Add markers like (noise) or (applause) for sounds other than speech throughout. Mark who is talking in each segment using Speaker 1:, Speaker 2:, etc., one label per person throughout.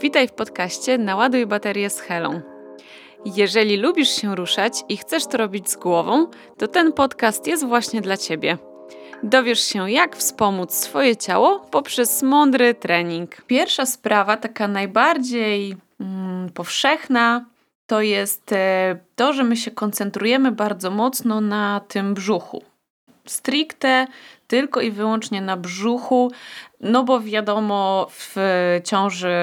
Speaker 1: Witaj w podcaście Naładuj baterię z Helą. Jeżeli lubisz się ruszać i chcesz to robić z głową, to ten podcast jest właśnie dla Ciebie. Dowiesz się, jak wspomóc swoje ciało poprzez mądry trening. Pierwsza sprawa, taka najbardziej mm, powszechna, to jest e, to, że my się koncentrujemy bardzo mocno na tym brzuchu. Stricte tylko i wyłącznie na brzuchu, no bo wiadomo, w ciąży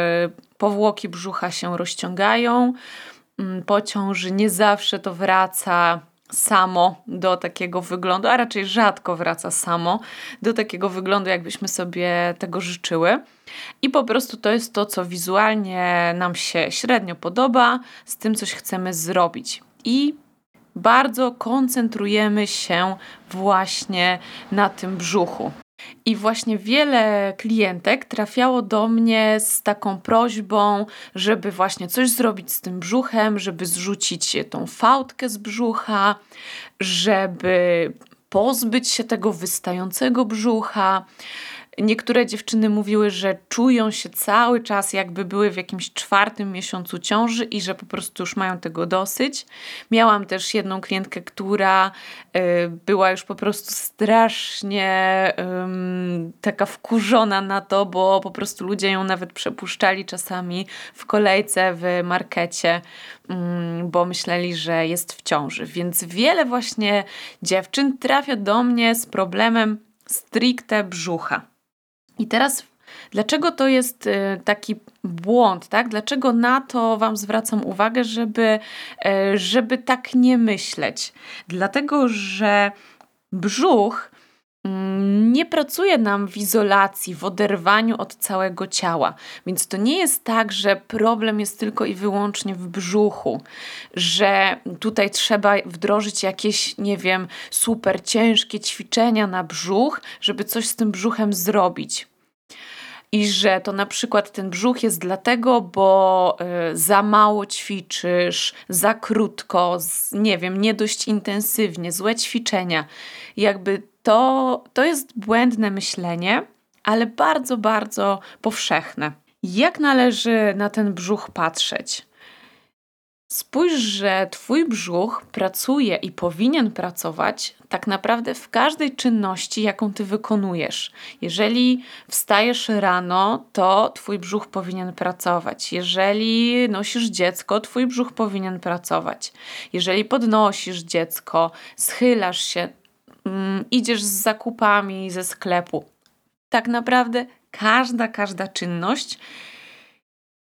Speaker 1: powłoki brzucha się rozciągają. Mm, po ciąży nie zawsze to wraca samo do takiego wyglądu, a raczej rzadko wraca samo do takiego wyglądu, jakbyśmy sobie tego życzyły. I po prostu to jest to, co wizualnie nam się średnio podoba, z tym coś chcemy zrobić. I bardzo koncentrujemy się właśnie na tym brzuchu. I właśnie wiele klientek trafiało do mnie z taką prośbą, żeby właśnie coś zrobić z tym brzuchem, żeby zrzucić tą fałdkę z brzucha, żeby pozbyć się tego wystającego brzucha. Niektóre dziewczyny mówiły, że czują się cały czas, jakby były w jakimś czwartym miesiącu ciąży i że po prostu już mają tego dosyć. Miałam też jedną klientkę, która y, była już po prostu strasznie y, taka wkurzona na to, bo po prostu ludzie ją nawet przepuszczali czasami w kolejce w markecie, y, bo myśleli, że jest w ciąży. Więc wiele właśnie dziewczyn trafia do mnie z problemem stricte brzucha. I teraz Dlaczego to jest y, taki błąd, tak? Dlaczego na to Wam zwracam uwagę, żeby, y, żeby tak nie myśleć? Dlatego, że brzuch mm, nie pracuje nam w izolacji, w oderwaniu od całego ciała. Więc to nie jest tak, że problem jest tylko i wyłącznie w brzuchu, że tutaj trzeba wdrożyć jakieś, nie wiem, super ciężkie ćwiczenia na brzuch, żeby coś z tym brzuchem zrobić i że to na przykład ten brzuch jest dlatego, bo y, za mało ćwiczysz, za krótko, nie wiem, nie dość intensywnie, złe ćwiczenia. Jakby to, to jest błędne myślenie, ale bardzo, bardzo powszechne. Jak należy na ten brzuch patrzeć? Spójrz, że Twój brzuch pracuje i powinien pracować tak naprawdę w każdej czynności, jaką Ty wykonujesz. Jeżeli wstajesz rano, to Twój brzuch powinien pracować. Jeżeli nosisz dziecko, Twój brzuch powinien pracować. Jeżeli podnosisz dziecko, schylasz się, mm, idziesz z zakupami ze sklepu, tak naprawdę każda, każda czynność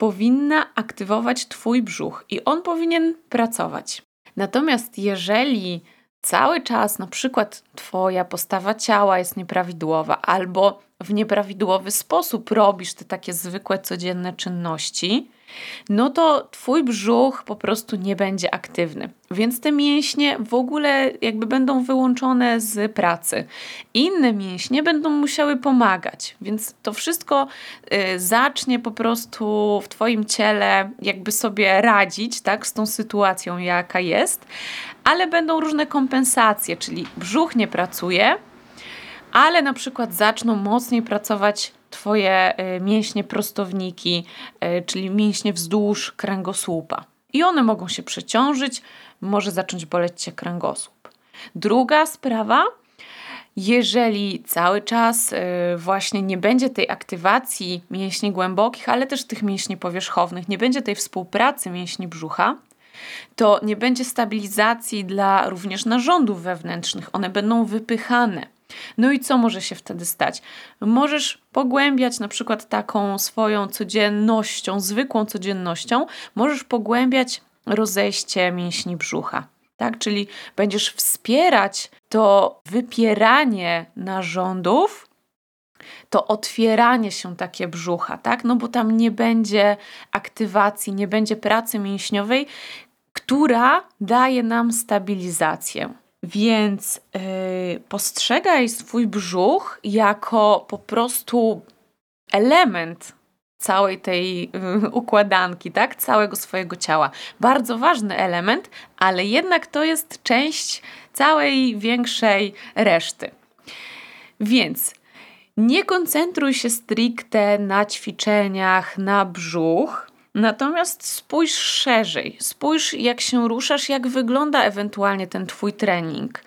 Speaker 1: powinna aktywować Twój brzuch i on powinien pracować. Natomiast jeżeli cały czas na przykład Twoja postawa ciała jest nieprawidłowa albo w nieprawidłowy sposób robisz te takie zwykłe codzienne czynności, no to twój brzuch po prostu nie będzie aktywny. Więc te mięśnie w ogóle jakby będą wyłączone z pracy. Inne mięśnie będą musiały pomagać, więc to wszystko y, zacznie po prostu w twoim ciele jakby sobie radzić, tak, z tą sytuacją jaka jest, ale będą różne kompensacje, czyli brzuch nie pracuje, ale na przykład zaczną mocniej pracować Twoje y, mięśnie prostowniki, y, czyli mięśnie wzdłuż kręgosłupa. I one mogą się przeciążyć, może zacząć boleć Cię kręgosłup. Druga sprawa, jeżeli cały czas y, właśnie nie będzie tej aktywacji mięśni głębokich, ale też tych mięśni powierzchownych, nie będzie tej współpracy mięśni brzucha, to nie będzie stabilizacji dla również narządów wewnętrznych. One będą wypychane. No i co może się wtedy stać? Możesz pogłębiać na przykład taką swoją codziennością, zwykłą codziennością, możesz pogłębiać rozejście mięśni brzucha. Tak, czyli będziesz wspierać to wypieranie narządów, to otwieranie się takie brzucha, tak? No bo tam nie będzie aktywacji, nie będzie pracy mięśniowej, która daje nam stabilizację. Więc yy, postrzegaj swój brzuch jako po prostu element całej tej yy, układanki, tak? Całego swojego ciała. Bardzo ważny element, ale jednak to jest część całej większej reszty. Więc Nie koncentruj się stricte na ćwiczeniach na brzuch, natomiast spójrz szerzej. Spójrz, jak się ruszasz, jak wygląda ewentualnie ten Twój trening.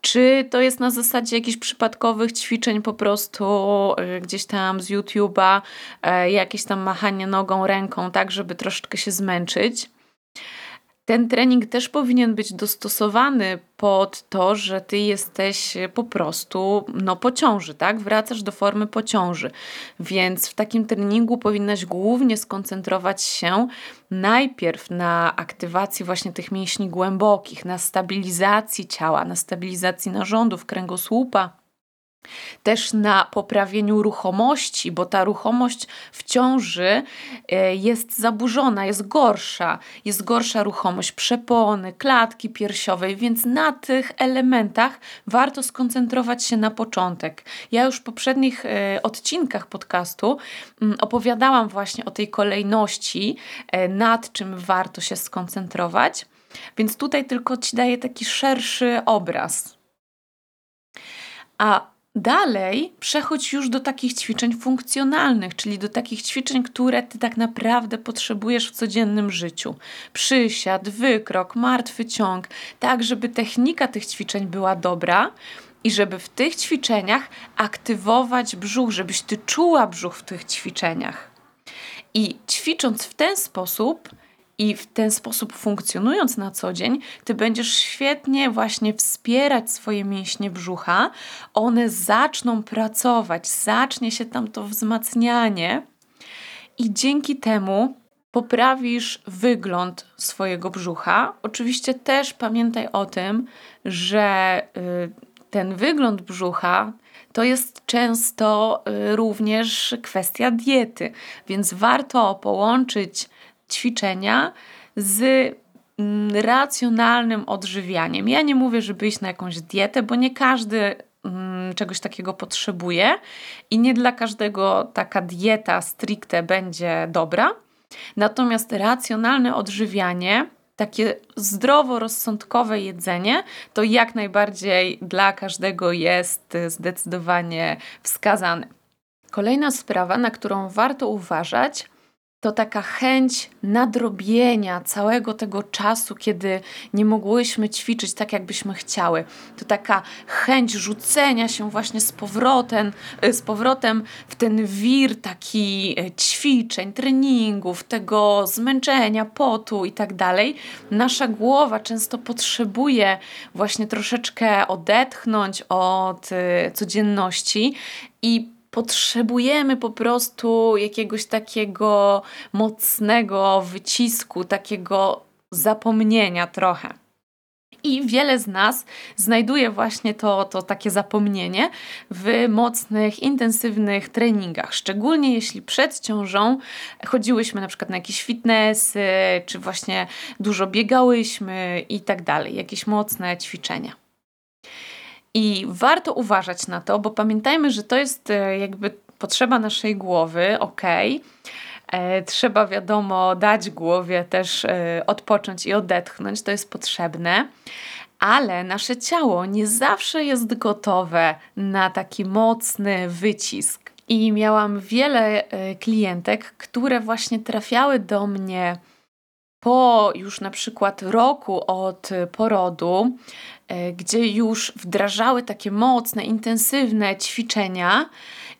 Speaker 1: Czy to jest na zasadzie jakichś przypadkowych ćwiczeń po prostu e, gdzieś tam z YouTube'a, e, jakieś tam machanie nogą, ręką, tak, żeby troszeczkę się zmęczyć? Ten trening też powinien być dostosowany pod to, że ty jesteś po prostu no, po ciąży, tak? Wracasz do formy po ciąży. Więc w takim treningu powinnaś głównie skoncentrować się najpierw na aktywacji właśnie tych mięśni głębokich, na stabilizacji ciała, na stabilizacji narządów kręgosłupa też na poprawieniu ruchomości, bo ta ruchomość w ciąży e, jest zaburzona, jest gorsza. Jest gorsza ruchomość przepony, klatki piersiowej, więc na tych elementach warto skoncentrować się na początek. Ja już w poprzednich e, odcinkach podcastu mm, opowiadałam właśnie o tej kolejności, e, nad czym warto się skoncentrować. Więc tutaj tylko Ci daję taki szerszy obraz. A Dalej przechodź już do takich ćwiczeń funkcjonalnych, czyli do takich ćwiczeń, które ty tak naprawdę potrzebujesz w codziennym życiu. Przysiad, wykrok, martwy ciąg, tak żeby technika tych ćwiczeń była dobra i żeby w tych ćwiczeniach aktywować brzuch, żebyś ty czuła brzuch w tych ćwiczeniach. I ćwicząc w ten sposób, i w ten sposób funkcjonując na co dzień, ty będziesz świetnie właśnie wspierać swoje mięśnie brzucha. One zaczną pracować, zacznie się tam to wzmacnianie, i dzięki temu poprawisz wygląd swojego brzucha. Oczywiście też pamiętaj o tym, że y, ten wygląd brzucha to jest często y, również kwestia diety, więc warto połączyć ćwiczenia z mm, racjonalnym odżywianiem. Ja nie mówię, żeby iść na jakąś dietę, bo nie każdy mm, czegoś takiego potrzebuje i nie dla każdego taka dieta stricte będzie dobra. Natomiast racjonalne odżywianie, takie zdroworozsądkowe jedzenie, to jak najbardziej dla każdego jest zdecydowanie wskazane. Kolejna sprawa, na którą warto uważać, to taka chęć nadrobienia całego tego czasu, kiedy nie mogłyśmy ćwiczyć tak, jakbyśmy chciały. To taka chęć rzucenia się właśnie z powrotem, y, z powrotem w ten wir taki y, ćwiczeń, treningów, tego zmęczenia, potu i tak dalej. Nasza głowa często potrzebuje właśnie troszeczkę odetchnąć od y, codzienności i potrzebujemy po prostu jakiegoś takiego mocnego wycisku, takiego zapomnienia trochę. I wiele z nas znajduje właśnie to, to takie zapomnienie w mocnych, intensywnych treningach. Szczególnie jeśli przed ciążą chodziłyśmy na przykład na jakieś fitnessy, czy właśnie dużo biegałyśmy i tak dalej, jakieś mocne ćwiczenia. I warto uważać na to, bo pamiętajmy, że to jest e, jakby potrzeba naszej głowy, ok. E, trzeba, wiadomo, dać głowie też e, odpocząć i odetchnąć, to jest potrzebne, ale nasze ciało nie zawsze jest gotowe na taki mocny wycisk. I miałam wiele klientek, które właśnie trafiały do mnie po już na przykład roku od porodu, E, gdzie już wdrażały takie mocne, intensywne ćwiczenia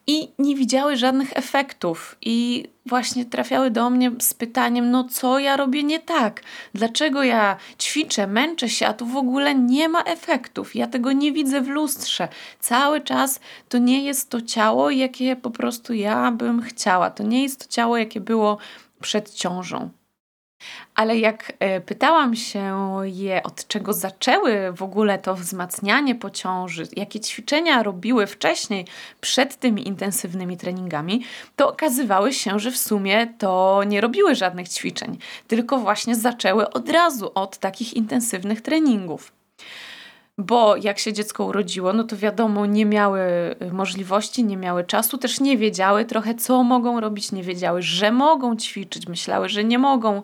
Speaker 1: i nie widziały żadnych efektów. I właśnie trafiały do mnie z pytaniem: No, co ja robię nie tak? Dlaczego ja ćwiczę, męczę się, a tu w ogóle nie ma efektów? Ja tego nie widzę w lustrze. Cały czas to nie jest to ciało, jakie po prostu ja bym chciała. To nie jest to ciało, jakie było przed ciążą. Ale jak e, pytałam się je, od czego zaczęły w ogóle to wzmacnianie po ciąży, jakie ćwiczenia robiły wcześniej, przed tymi intensywnymi treningami, to okazywały się, że w sumie to nie robiły żadnych ćwiczeń, tylko właśnie zaczęły od razu od takich intensywnych treningów bo jak się dziecko urodziło, no to wiadomo, nie miały y, możliwości, nie miały czasu, też nie wiedziały trochę, co mogą robić, nie wiedziały, że mogą ćwiczyć, myślały, że nie mogą,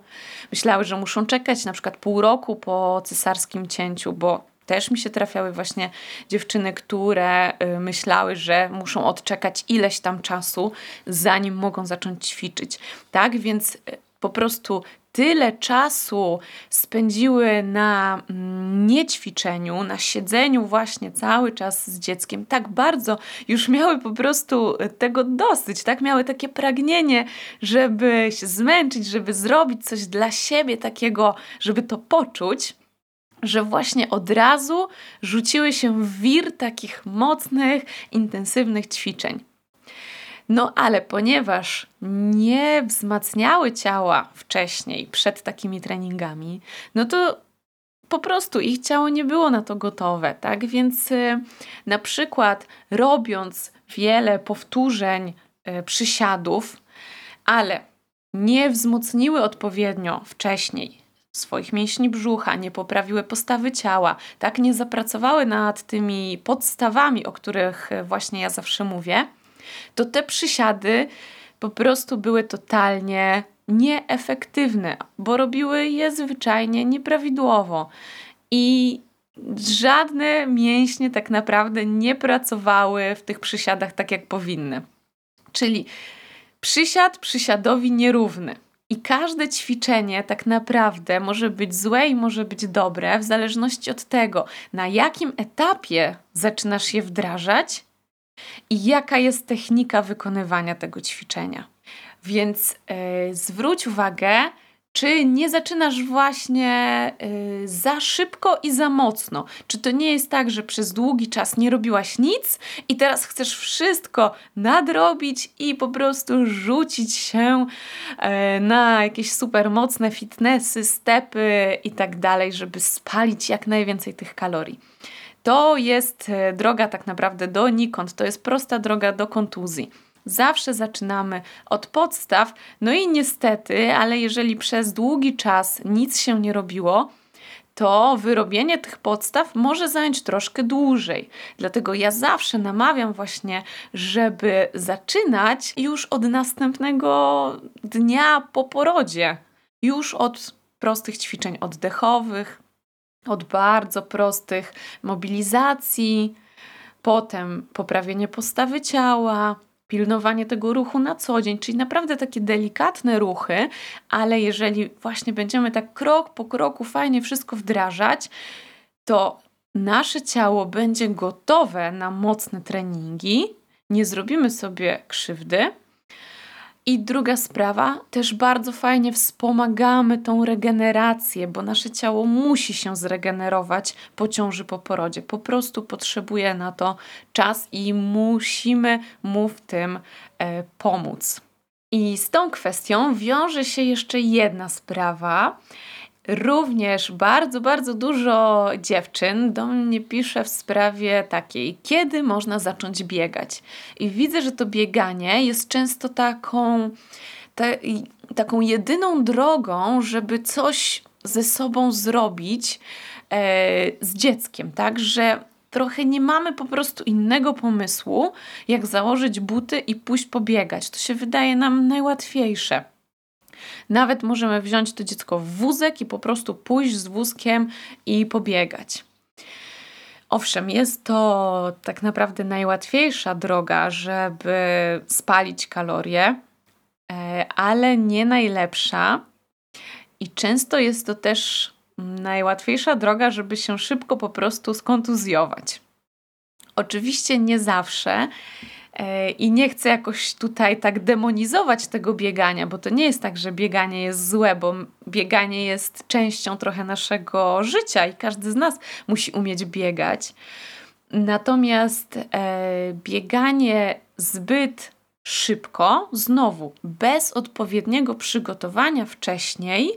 Speaker 1: myślały, że muszą czekać na przykład pół roku po cesarskim cięciu, bo Też mi się trafiały właśnie dziewczyny, które y, myślały, że muszą odczekać ileś tam czasu, zanim mogą zacząć ćwiczyć. Tak więc y, po prostu tyle czasu spędziły na mm, niećwiczeniu, na siedzeniu właśnie cały czas z dzieckiem, tak bardzo już miały po prostu tego dosyć, tak miały takie pragnienie, żeby się zmęczyć, żeby zrobić coś dla siebie takiego, żeby to poczuć że właśnie od razu rzuciły się w wir takich mocnych, intensywnych ćwiczeń. No ale ponieważ nie wzmacniały ciała wcześniej, przed takimi treningami, no to po prostu ich ciało nie było na to gotowe, tak? Więc y, na przykład robiąc wiele powtórzeń y, przysiadów, ale nie wzmocniły odpowiednio wcześniej swoich mięśni brzucha, nie poprawiły postawy ciała, tak nie zapracowały nad tymi podstawami, o których y, właśnie ja zawsze mówię, to te przysiady po prostu były totalnie nieefektywne, bo robiły je zwyczajnie nieprawidłowo. I żadne mięśnie tak naprawdę nie pracowały w tych przysiadach tak, jak powinny. Czyli przysiad przysiadowi nierówny. I każde ćwiczenie tak naprawdę może być złe i może być dobre, w zależności od tego, na jakim etapie zaczynasz je wdrażać i jaka jest technika wykonywania tego ćwiczenia. Więc yy, zwróć uwagę, czy nie zaczynasz właśnie yy, za szybko i za mocno? Czy to nie jest tak, że przez długi czas nie robiłaś nic i teraz chcesz wszystko nadrobić i po prostu rzucić się yy, na jakieś super mocne fitnessy, stepy i tak dalej, żeby spalić jak najwięcej tych kalorii? To jest e, droga tak naprawdę donikąd, to jest prosta droga do kontuzji. Zawsze zaczynamy od podstaw, no i niestety, ale jeżeli przez długi czas nic się nie robiło, to wyrobienie tych podstaw może zająć troszkę dłużej. Dlatego ja zawsze namawiam właśnie, żeby zaczynać już od następnego dnia po porodzie, już od prostych ćwiczeń oddechowych, od bardzo prostych mobilizacji, potem poprawienie postawy ciała, pilnowanie tego ruchu na co dzień, czyli naprawdę takie delikatne ruchy, ale jeżeli właśnie będziemy tak krok po kroku fajnie wszystko wdrażać, to nasze ciało będzie gotowe na mocne treningi, nie zrobimy sobie krzywdy, i druga sprawa, też bardzo fajnie wspomagamy tą regenerację, bo nasze ciało musi się zregenerować po ciąży po porodzie. Po prostu potrzebuje na to czas i musimy mu w tym e, pomóc. I z tą kwestią wiąże się jeszcze jedna sprawa, Również bardzo, bardzo dużo dziewczyn do mnie pisze w sprawie takiej, kiedy można zacząć biegać. I widzę, że to bieganie jest często taką, te, taką jedyną drogą, żeby coś ze sobą zrobić e, z dzieckiem, tak? Że trochę nie mamy po prostu innego pomysłu, jak założyć buty i pójść pobiegać. To się wydaje nam najłatwiejsze. Nawet możemy wziąć to dziecko w wózek i po prostu pójść z wózkiem i pobiegać. Owszem, jest to tak naprawdę najłatwiejsza droga, żeby spalić kalorie, e, ale nie najlepsza. I często jest to też najłatwiejsza droga, żeby się szybko po prostu skontuzjować. Oczywiście nie zawsze I nie chcę jakoś tutaj tak demonizować tego biegania, bo to nie jest tak, że bieganie jest złe, bo bieganie jest częścią trochę naszego życia i każdy z nas musi umieć biegać. Natomiast e, bieganie zbyt szybko, znowu bez odpowiedniego przygotowania wcześniej,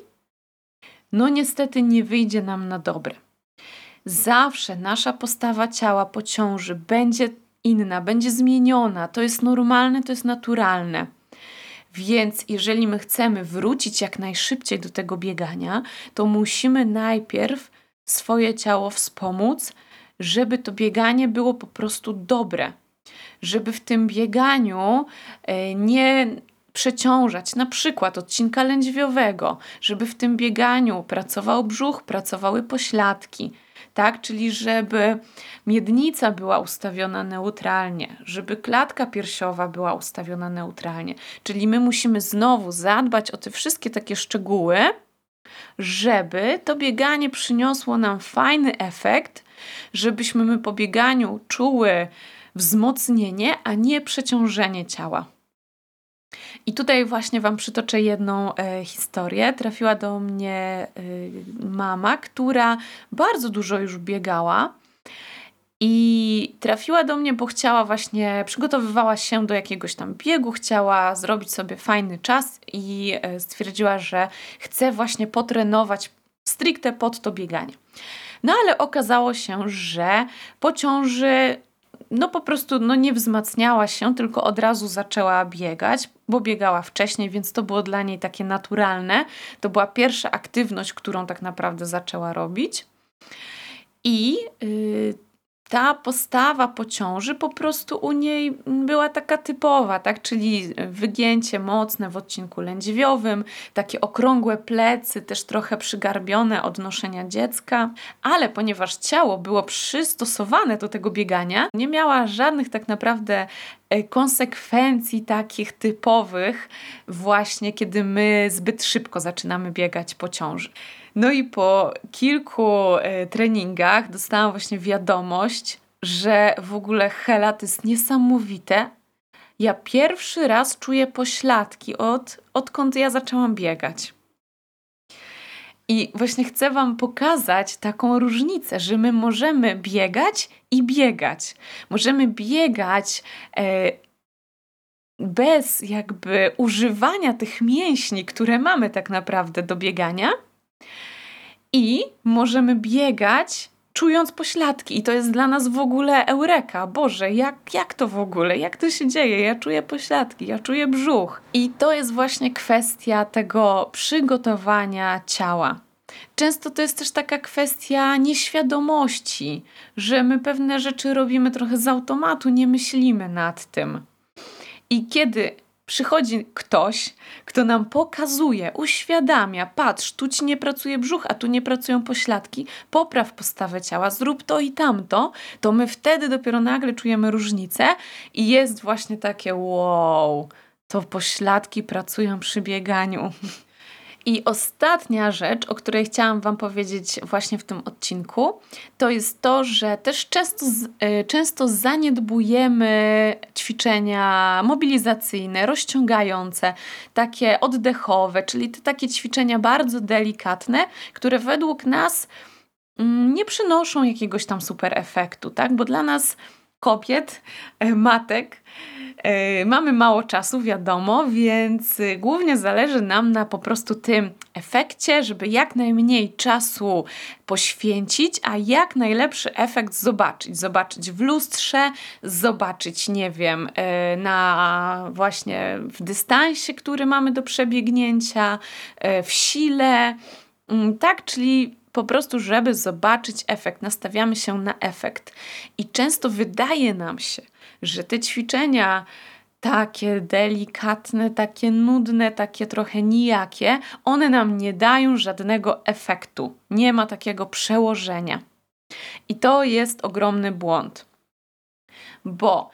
Speaker 1: no niestety nie wyjdzie nam na dobre. Zawsze nasza postawa ciała po ciąży będzie inna, będzie zmieniona. To jest normalne, to jest naturalne. Więc jeżeli my chcemy wrócić jak najszybciej do tego biegania, to musimy najpierw swoje ciało wspomóc, żeby to bieganie było po prostu dobre. Żeby w tym bieganiu e, nie przeciążać na przykład odcinka lędźwiowego, żeby w tym bieganiu pracował brzuch, pracowały pośladki, tak? Czyli żeby miednica była ustawiona neutralnie, żeby klatka piersiowa była ustawiona neutralnie. Czyli my musimy znowu zadbać o te wszystkie takie szczegóły, żeby to bieganie przyniosło nam fajny efekt, żebyśmy my po bieganiu czuły wzmocnienie, a nie przeciążenie ciała. I tutaj właśnie Wam przytoczę jedną e, historię. Trafiła do mnie e, mama, która bardzo dużo już biegała. I trafiła do mnie, bo chciała właśnie, przygotowywała się do jakiegoś tam biegu, chciała zrobić sobie fajny czas i e, stwierdziła, że chce właśnie potrenować stricte pod to bieganie. No ale okazało się, że po ciąży no po prostu no nie wzmacniała się, tylko od razu zaczęła biegać, bo biegała wcześniej, więc to było dla niej takie naturalne. To była pierwsza aktywność, którą tak naprawdę zaczęła robić. I yy, ta postawa po ciąży po prostu u niej była taka typowa, tak? Czyli wygięcie mocne w odcinku lędźwiowym, takie okrągłe plecy, też trochę przygarbione od noszenia dziecka, ale ponieważ ciało było przystosowane do tego biegania, nie miała żadnych tak naprawdę e, konsekwencji takich typowych właśnie, kiedy my zbyt szybko zaczynamy biegać po ciąży. No i po kilku e, treningach dostałam właśnie wiadomość, że w ogóle Hela to jest niesamowite. Ja pierwszy raz czuję pośladki od, odkąd ja zaczęłam biegać. I właśnie chcę Wam pokazać taką różnicę, że my możemy biegać i biegać. Możemy biegać e, bez jakby używania tych mięśni, które mamy tak naprawdę do biegania i możemy biegać czując pośladki. I to jest dla nas w ogóle eureka. Boże, jak, jak to w ogóle? Jak to się dzieje? Ja czuję pośladki, ja czuję brzuch. I to jest właśnie kwestia tego przygotowania ciała. Często to jest też taka kwestia nieświadomości, że my pewne rzeczy robimy trochę z automatu, nie myślimy nad tym. I kiedy przychodzi ktoś, kto nam pokazuje, uświadamia, patrz, tu ci nie pracuje brzuch, a tu nie pracują pośladki, popraw postawę ciała, zrób to i tamto, to my wtedy dopiero nagle czujemy różnicę i jest właśnie takie wow, to pośladki pracują przy bieganiu. (laughs) I ostatnia rzecz, o której chciałam Wam powiedzieć właśnie w tym odcinku, to jest to, że też często, y, często zaniedbujemy ćwiczenia mobilizacyjne, rozciągające, takie oddechowe, czyli te takie ćwiczenia bardzo delikatne, które według nas mm, nie przynoszą jakiegoś tam super efektu, tak? Bo dla nas kobiet, e, matek, mamy mało czasu, wiadomo, więc głównie zależy nam na po prostu tym efekcie, żeby jak najmniej czasu poświęcić, a jak najlepszy efekt zobaczyć. Zobaczyć w lustrze, zobaczyć, nie wiem, e, na właśnie w dystansie, który mamy do przebiegnięcia, w sile. Mm, tak, czyli po prostu, żeby zobaczyć efekt, nastawiamy się na efekt. I często wydaje nam się, że te ćwiczenia takie delikatne, takie nudne, takie trochę nijakie, one nam nie dają żadnego efektu. Nie ma takiego przełożenia. I to jest ogromny błąd. Bo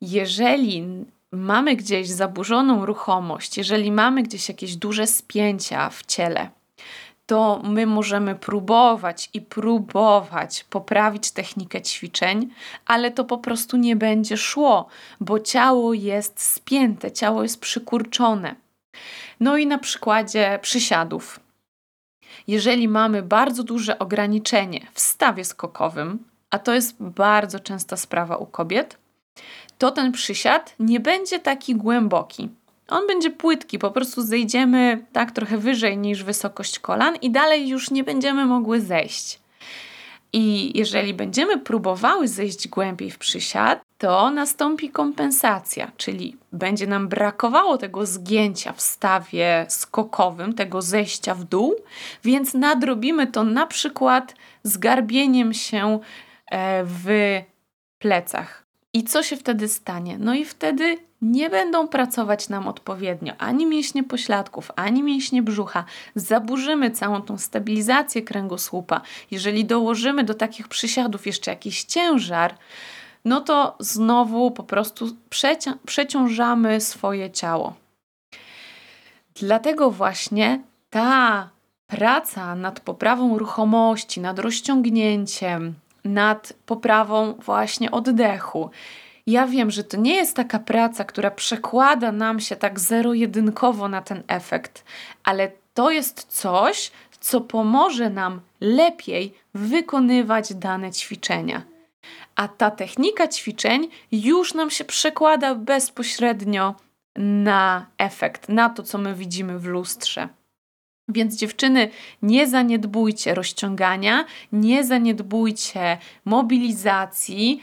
Speaker 1: jeżeli mamy gdzieś zaburzoną ruchomość, jeżeli mamy gdzieś jakieś duże spięcia w ciele, to my możemy próbować i próbować poprawić technikę ćwiczeń, ale to po prostu nie będzie szło, bo ciało jest spięte, ciało jest przykurczone. No i na przykładzie przysiadów. Jeżeli mamy bardzo duże ograniczenie w stawie skokowym, a to jest bardzo częsta sprawa u kobiet, to ten przysiad nie będzie taki głęboki. On będzie płytki, po prostu zejdziemy tak trochę wyżej niż wysokość kolan i dalej już nie będziemy mogły zejść. I jeżeli będziemy próbowały zejść głębiej w przysiad, to nastąpi kompensacja, czyli będzie nam brakowało tego zgięcia w stawie skokowym, tego zejścia w dół, więc nadrobimy to na przykład zgarbieniem się e, w plecach. I co się wtedy stanie? No i wtedy nie będą pracować nam odpowiednio ani mięśnie pośladków, ani mięśnie brzucha. Zaburzymy całą tą stabilizację kręgosłupa. Jeżeli dołożymy do takich przysiadów jeszcze jakiś ciężar, no to znowu po prostu przeci przeciążamy swoje ciało. Dlatego właśnie ta praca nad poprawą ruchomości, nad rozciągnięciem, nad poprawą właśnie oddechu. Ja wiem, że to nie jest taka praca, która przekłada nam się tak zero-jedynkowo na ten efekt, ale to jest coś, co pomoże nam lepiej wykonywać dane ćwiczenia. A ta technika ćwiczeń już nam się przekłada bezpośrednio na efekt, na to, co my widzimy w lustrze. Więc dziewczyny, nie zaniedbujcie rozciągania, nie zaniedbujcie mobilizacji,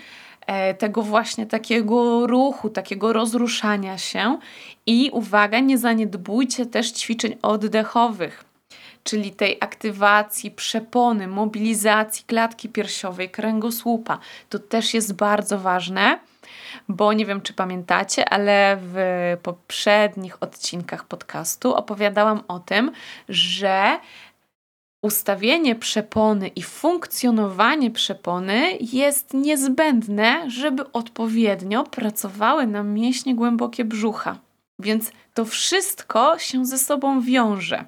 Speaker 1: e, tego właśnie takiego ruchu, takiego rozruszania się i uwaga, nie zaniedbujcie też ćwiczeń oddechowych, czyli tej aktywacji przepony, mobilizacji klatki piersiowej, kręgosłupa. To też jest bardzo ważne bo nie wiem, czy pamiętacie, ale w poprzednich odcinkach podcastu opowiadałam o tym, że ustawienie przepony i funkcjonowanie przepony jest niezbędne, żeby odpowiednio pracowały nam mięśnie głębokie brzucha. Więc to wszystko się ze sobą wiąże.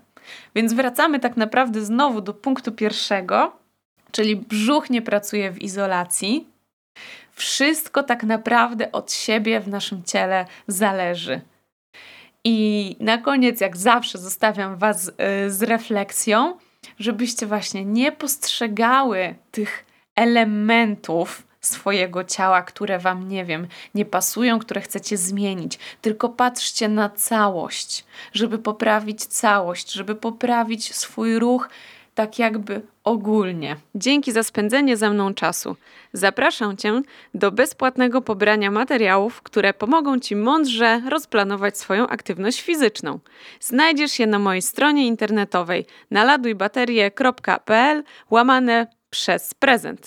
Speaker 1: Więc wracamy tak naprawdę znowu do punktu pierwszego, czyli brzuch nie pracuje w izolacji, wszystko tak naprawdę od siebie w naszym ciele zależy. I na koniec, jak zawsze, zostawiam Was y, z refleksją, żebyście właśnie nie postrzegały tych elementów swojego ciała, które Wam, nie wiem, nie pasują, które chcecie zmienić, tylko patrzcie na całość, żeby poprawić całość, żeby poprawić swój ruch tak jakby ogólnie. Dzięki za spędzenie ze mną czasu. Zapraszam Cię do bezpłatnego pobrania materiałów, które pomogą Ci mądrze rozplanować swoją aktywność fizyczną. Znajdziesz je na mojej stronie internetowej naladujbaterie.pl łamane przez prezent.